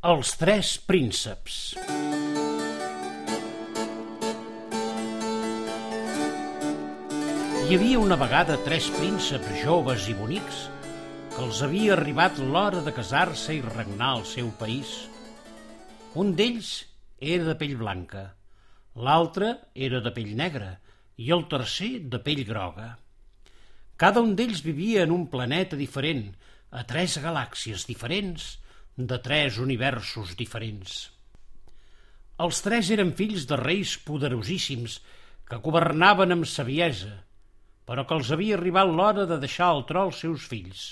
Els tres prínceps Hi havia una vegada tres prínceps joves i bonics que els havia arribat l'hora de casar-se i regnar al seu país. Un d'ells era de pell blanca, l'altre era de pell negra i el tercer de pell groga. Cada un d'ells vivia en un planeta diferent, a tres galàxies diferents, de tres universos diferents. Els tres eren fills de reis poderosíssims que governaven amb saviesa, però que els havia arribat l'hora de deixar el tro als seus fills,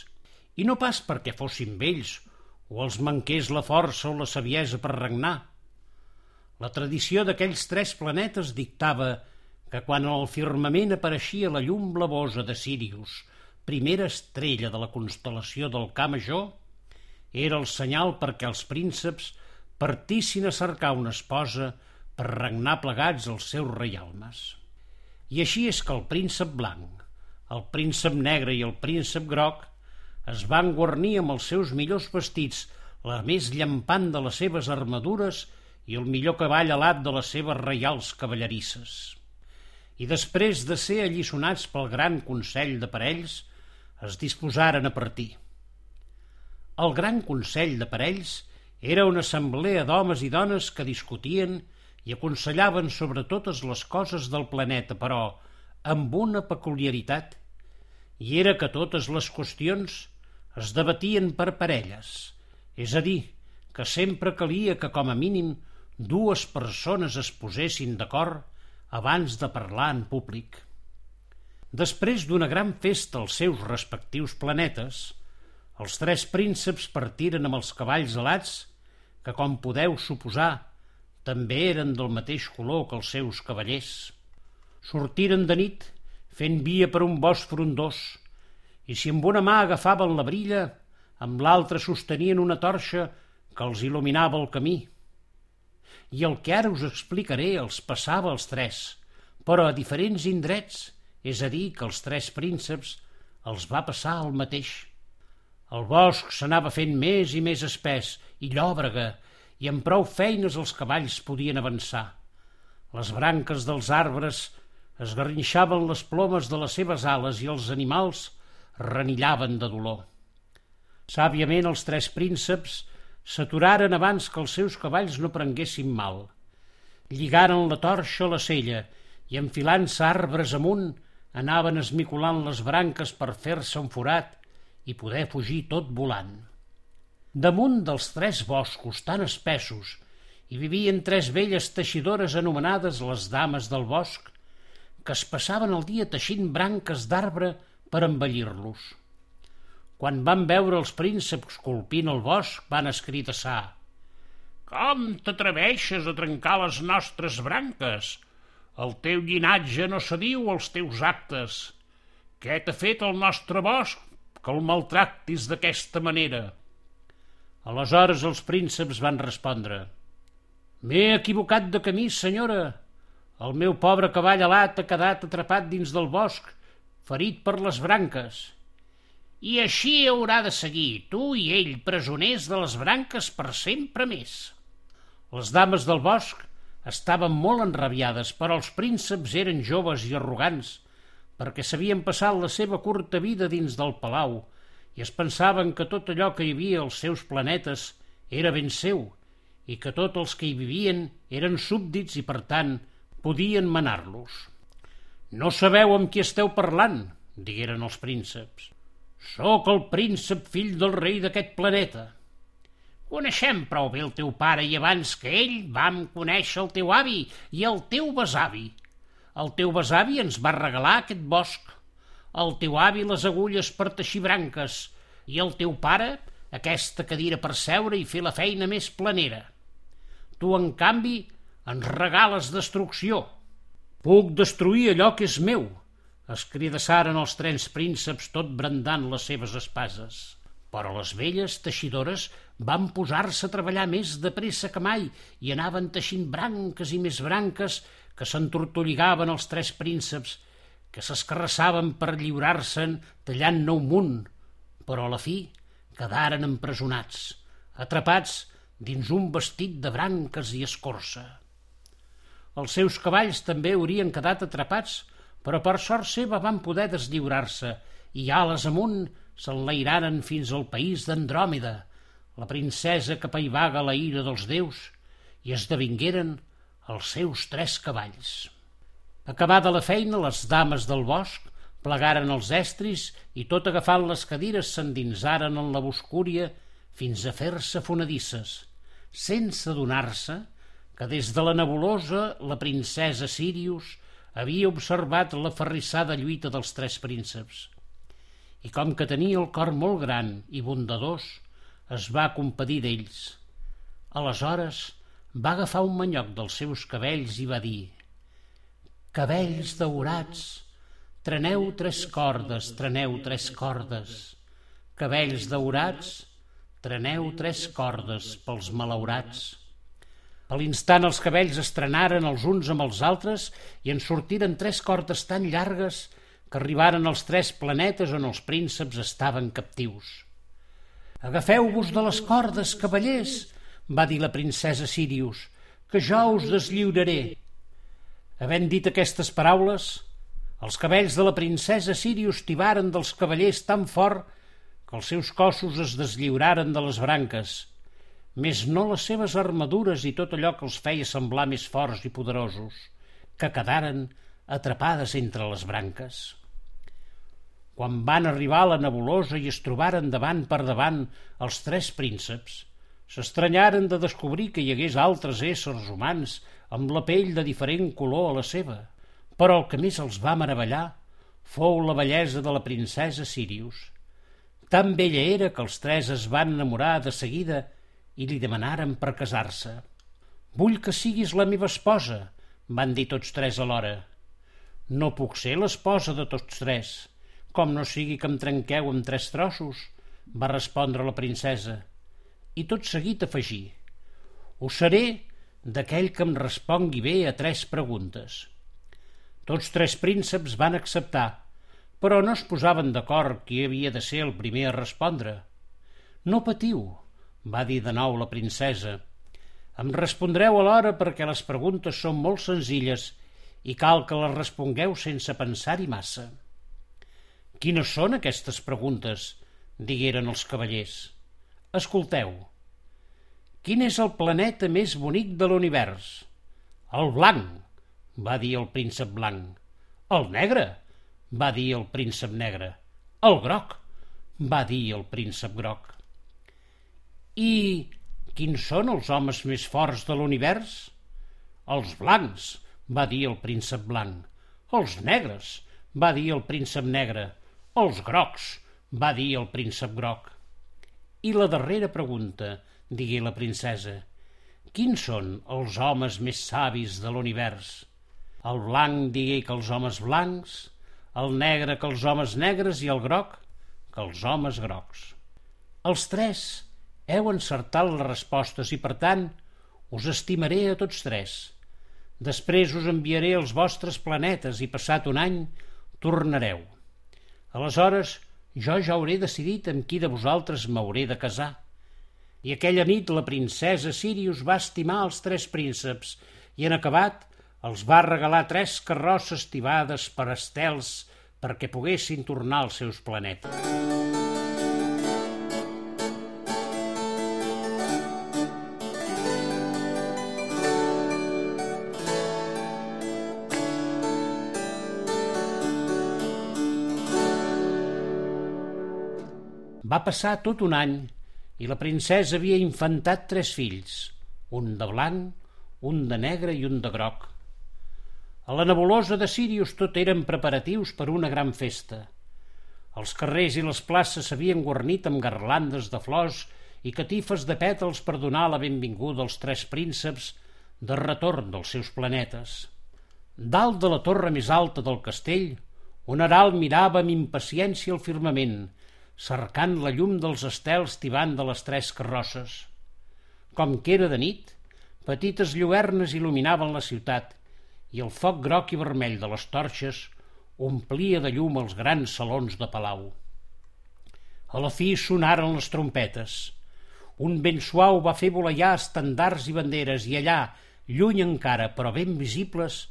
i no pas perquè fossin vells o els manqués la força o la saviesa per regnar. La tradició d'aquells tres planetes dictava que quan al firmament apareixia la llum blavosa de Sirius, primera estrella de la constel·lació del Ca Major, era el senyal perquè els prínceps partissin a cercar una esposa per regnar plegats els seus reialmes. I així és que el príncep blanc, el príncep negre i el príncep groc es van guarnir amb els seus millors vestits, la més llampant de les seves armadures i el millor cavall alat de les seves reials cavallerisses. I després de ser allisonats pel gran Consell de Parells, es disposaren a partir. El Gran Consell de Parells era una assemblea d'homes i dones que discutien i aconsellaven sobre totes les coses del planeta, però amb una peculiaritat, i era que totes les qüestions es debatien per parelles, és a dir, que sempre calia que com a mínim dues persones es posessin d'acord abans de parlar en públic. Després d'una gran festa als seus respectius planetes, els tres prínceps partiren amb els cavalls alats, que, com podeu suposar, també eren del mateix color que els seus cavallers. Sortiren de nit, fent via per un bosc frondós, i si amb una mà agafaven la brilla, amb l'altra sostenien una torxa que els il·luminava el camí. I el que ara us explicaré els passava als tres, però a diferents indrets, és a dir, que els tres prínceps els va passar el mateix. El bosc s'anava fent més i més espès i llòbrega, i amb prou feines els cavalls podien avançar. Les branques dels arbres esgarrinxaven les plomes de les seves ales i els animals renillaven de dolor. Sàviament els tres prínceps s'aturaren abans que els seus cavalls no prenguessin mal. Lligaren la torxa a la sella i, enfilant-se arbres amunt, anaven esmicolant les branques per fer-se un forat i poder fugir tot volant. Damunt dels tres boscos tan espessos hi vivien tres velles teixidores anomenades les dames del bosc, que es passaven el dia teixint branques d'arbre per embellir-los. Quan van veure els prínceps colpint el bosc, van escridassar «Com t'atreveixes a trencar les nostres branques? El teu llinatge no s'adiu als teus actes. Què t'ha fet el nostre bosc que el maltractis d'aquesta manera. Aleshores els prínceps van respondre M'he equivocat de camí, senyora. El meu pobre cavall alat ha quedat atrapat dins del bosc, ferit per les branques. I així haurà de seguir, tu i ell, presoners de les branques per sempre més. Les dames del bosc estaven molt enrabiades, però els prínceps eren joves i arrogants, perquè s'havien passat la seva curta vida dins del palau i es pensaven que tot allò que hi havia als seus planetes era ben seu i que tots els que hi vivien eren súbdits i, per tant, podien manar-los. No sabeu amb qui esteu parlant, digueren els prínceps. Sóc el príncep fill del rei d'aquest planeta. Coneixem prou bé el teu pare i abans que ell vam conèixer el teu avi i el teu besavi, el teu besavi ens va regalar aquest bosc, el teu avi les agulles per teixir branques i el teu pare aquesta cadira per seure i fer la feina més planera. Tu, en canvi, ens regales destrucció. Puc destruir allò que és meu, es cridassaren els trens prínceps tot brandant les seves espases. Però les velles teixidores van posar-se a treballar més de pressa que mai i anaven teixint branques i més branques que s'entortolligaven els tres prínceps, que s'escarrassaven per lliurar-se'n tallant-ne un munt, però a la fi quedaren empresonats, atrapats dins un vestit de branques i escorça. Els seus cavalls també haurien quedat atrapats, però per sort seva van poder deslliurar-se i ales amunt s'enlairaren fins al país d'Andròmeda, la princesa que paivaga la ira dels déus, i esdevingueren els seus tres cavalls. Acabada la feina, les dames del bosc plegaren els estris i tot agafant les cadires s'endinsaren en la boscúria fins a fer-se fonedisses, sense adonar-se que des de la nebulosa la princesa Sirius havia observat la ferrissada lluita dels tres prínceps. I com que tenia el cor molt gran i bondadós, es va compadir d'ells. Aleshores va agafar un manyoc dels seus cabells i va dir «Cabells daurats, treneu tres cordes, treneu tres cordes. Cabells daurats, treneu tres cordes pels malaurats». A l'instant els cabells estrenaren els uns amb els altres i en sortiren tres cordes tan llargues que arribaren als tres planetes on els prínceps estaven captius. Agafeu-vos de les cordes, cavallers, va dir la princesa Sirius, que jo us deslliuraré. Havent dit aquestes paraules, els cabells de la princesa Sirius tibaren dels cavallers tan fort que els seus cossos es deslliuraren de les branques, més no les seves armadures i tot allò que els feia semblar més forts i poderosos, que quedaren atrapades entre les branques. Quan van arribar a la nebulosa i es trobaren davant per davant els tres prínceps, s'estranyaren de descobrir que hi hagués altres éssers humans amb la pell de diferent color a la seva. Però el que més els va meravellar fou la bellesa de la princesa Sirius. Tan bella era que els tres es van enamorar de seguida i li demanaren per casar-se. «Vull que siguis la meva esposa», van dir tots tres alhora. «No puc ser l'esposa de tots tres», com no sigui que em trenqueu en tres trossos, va respondre la princesa, i tot seguit afegir, ho seré d'aquell que em respongui bé a tres preguntes. Tots tres prínceps van acceptar, però no es posaven d'acord qui havia de ser el primer a respondre. No patiu, va dir de nou la princesa. Em respondreu alhora perquè les preguntes són molt senzilles i cal que les respongueu sense pensar-hi massa. Quines són aquestes preguntes? digueren els cavallers. Escolteu. Quin és el planeta més bonic de l'univers? El blanc, va dir el príncep blanc. El negre, va dir el príncep negre. El groc, va dir el príncep groc. I quins són els homes més forts de l'univers? Els blancs, va dir el príncep blanc. Els negres, va dir el príncep negre. Els grocs, va dir el príncep groc. I la darrera pregunta, digué la princesa. Quins són els homes més savis de l'univers? El blanc digué que els homes blancs, el negre que els homes negres i el groc que els homes grocs. Els tres heu encertat les respostes i, per tant, us estimaré a tots tres. Després us enviaré als vostres planetes i, passat un any, tornareu. Aleshores, jo ja hauré decidit amb qui de vosaltres m'hauré de casar. I aquella nit la princesa Sirius va estimar els tres prínceps i en acabat els va regalar tres carrosses tibades per estels perquè poguessin tornar als seus planetes. Passar tot un any i la princesa havia infantat tres fills, un de blanc, un de negre i un de groc. A la nebulosa de Sírius tot eren preparatius per una gran festa. Els carrers i les places s'havien guarnit amb garlandes de flors i catifes de pètals per donar la benvinguda als tres prínceps de retorn dels seus planetes. Dalt de la torre més alta del castell, un herald mirava amb impaciència el firmament cercant la llum dels estels tibant de les tres carrosses. Com que era de nit, petites lluernes il·luminaven la ciutat i el foc groc i vermell de les torxes omplia de llum els grans salons de palau. A la fi sonaren les trompetes. Un vent suau va fer voleiar estandards i banderes i allà, lluny encara, però ben visibles,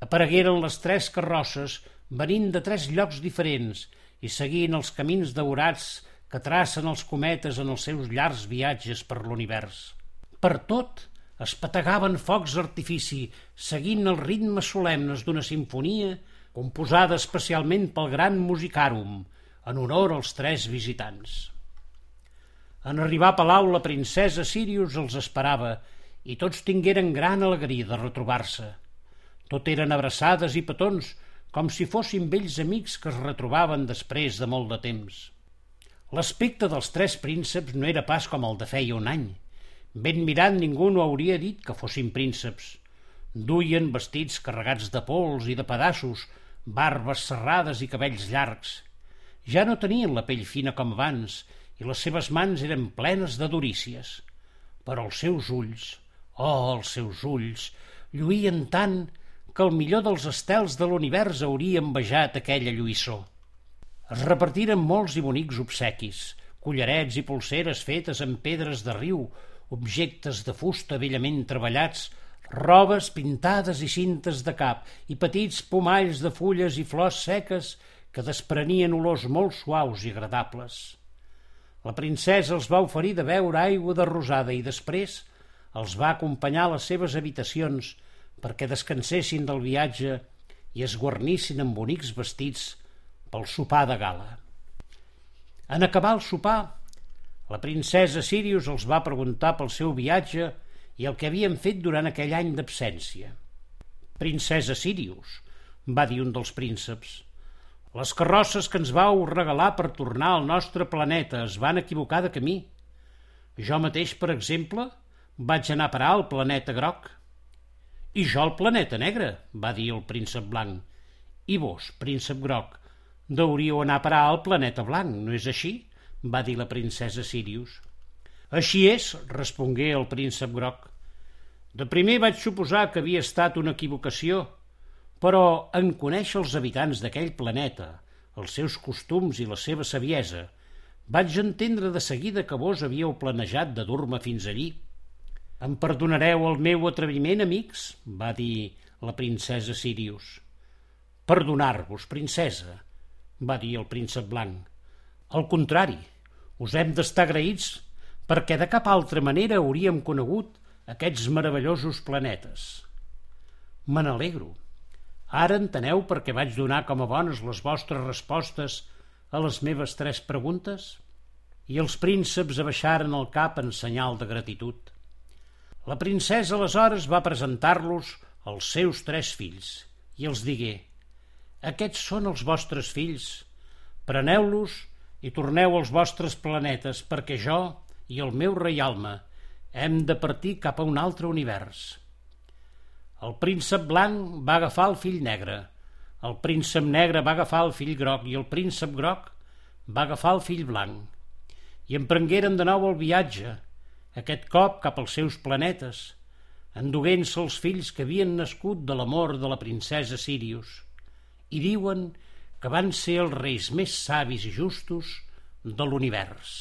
aparegueren les tres carrosses venint de tres llocs diferents i seguint els camins daurats que tracen els cometes en els seus llargs viatges per l'univers. Per tot es pategaven focs d'artifici, seguint els ritmes solemnes d'una sinfonia composada especialment pel gran musicàrum, en honor als tres visitants. En arribar a Palau, la princesa Sirius els esperava i tots tingueren gran alegria de retrobar-se. Tot eren abraçades i petons, com si fossin vells amics que es retrobaven després de molt de temps. L'aspecte dels tres prínceps no era pas com el de feia un any. Ben mirat ningú no hauria dit que fossin prínceps. Duien vestits carregats de pols i de pedaços, barbes serrades i cabells llargs. Ja no tenien la pell fina com abans i les seves mans eren plenes de durícies. Però els seus ulls, oh, els seus ulls, lluïen tant que el millor dels estels de l'univers hauria envejat aquella lluïssor. Es repartiren molts i bonics obsequis, collarets i polseres fetes amb pedres de riu, objectes de fusta bellament treballats, robes pintades i cintes de cap i petits pomalls de fulles i flors seques que desprenien olors molt suaus i agradables. La princesa els va oferir de beure aigua de rosada i després els va acompanyar a les seves habitacions perquè descansessin del viatge i es guarnissin amb bonics vestits pel sopar de gala. En acabar el sopar, la princesa Sirius els va preguntar pel seu viatge i el que havien fet durant aquell any d'absència. Princesa Sirius, va dir un dels prínceps, les carrosses que ens vau regalar per tornar al nostre planeta es van equivocar de camí. Jo mateix, per exemple, vaig anar a parar al planeta groc. I jo al planeta negre, va dir el príncep blanc. I vos, príncep groc, deuríeu anar a parar al planeta blanc, no és així? va dir la princesa Sirius. Així és, respongué el príncep groc. De primer vaig suposar que havia estat una equivocació, però en conèixer els habitants d'aquell planeta, els seus costums i la seva saviesa, vaig entendre de seguida que vos havíeu planejat de dur-me fins allí em perdonareu el meu atreviment, amics? va dir la princesa Sirius. Perdonar-vos, princesa, va dir el príncep blanc. Al contrari, us hem d'estar agraïts perquè de cap altra manera hauríem conegut aquests meravellosos planetes. Me n'alegro. Ara enteneu per què vaig donar com a bones les vostres respostes a les meves tres preguntes? I els prínceps abaixaren el cap en senyal de gratitud. La princesa aleshores va presentar-los als seus tres fills i els digué «Aquests són els vostres fills, preneu-los i torneu als vostres planetes perquè jo i el meu reialme hem de partir cap a un altre univers». El príncep blanc va agafar el fill negre, el príncep negre va agafar el fill groc i el príncep groc va agafar el fill blanc. I emprengueren de nou el viatge, aquest cop cap als seus planetes, enduguent-se els fills que havien nascut de l'amor de la princesa Sirius, i diuen que van ser els reis més savis i justos de l'univers.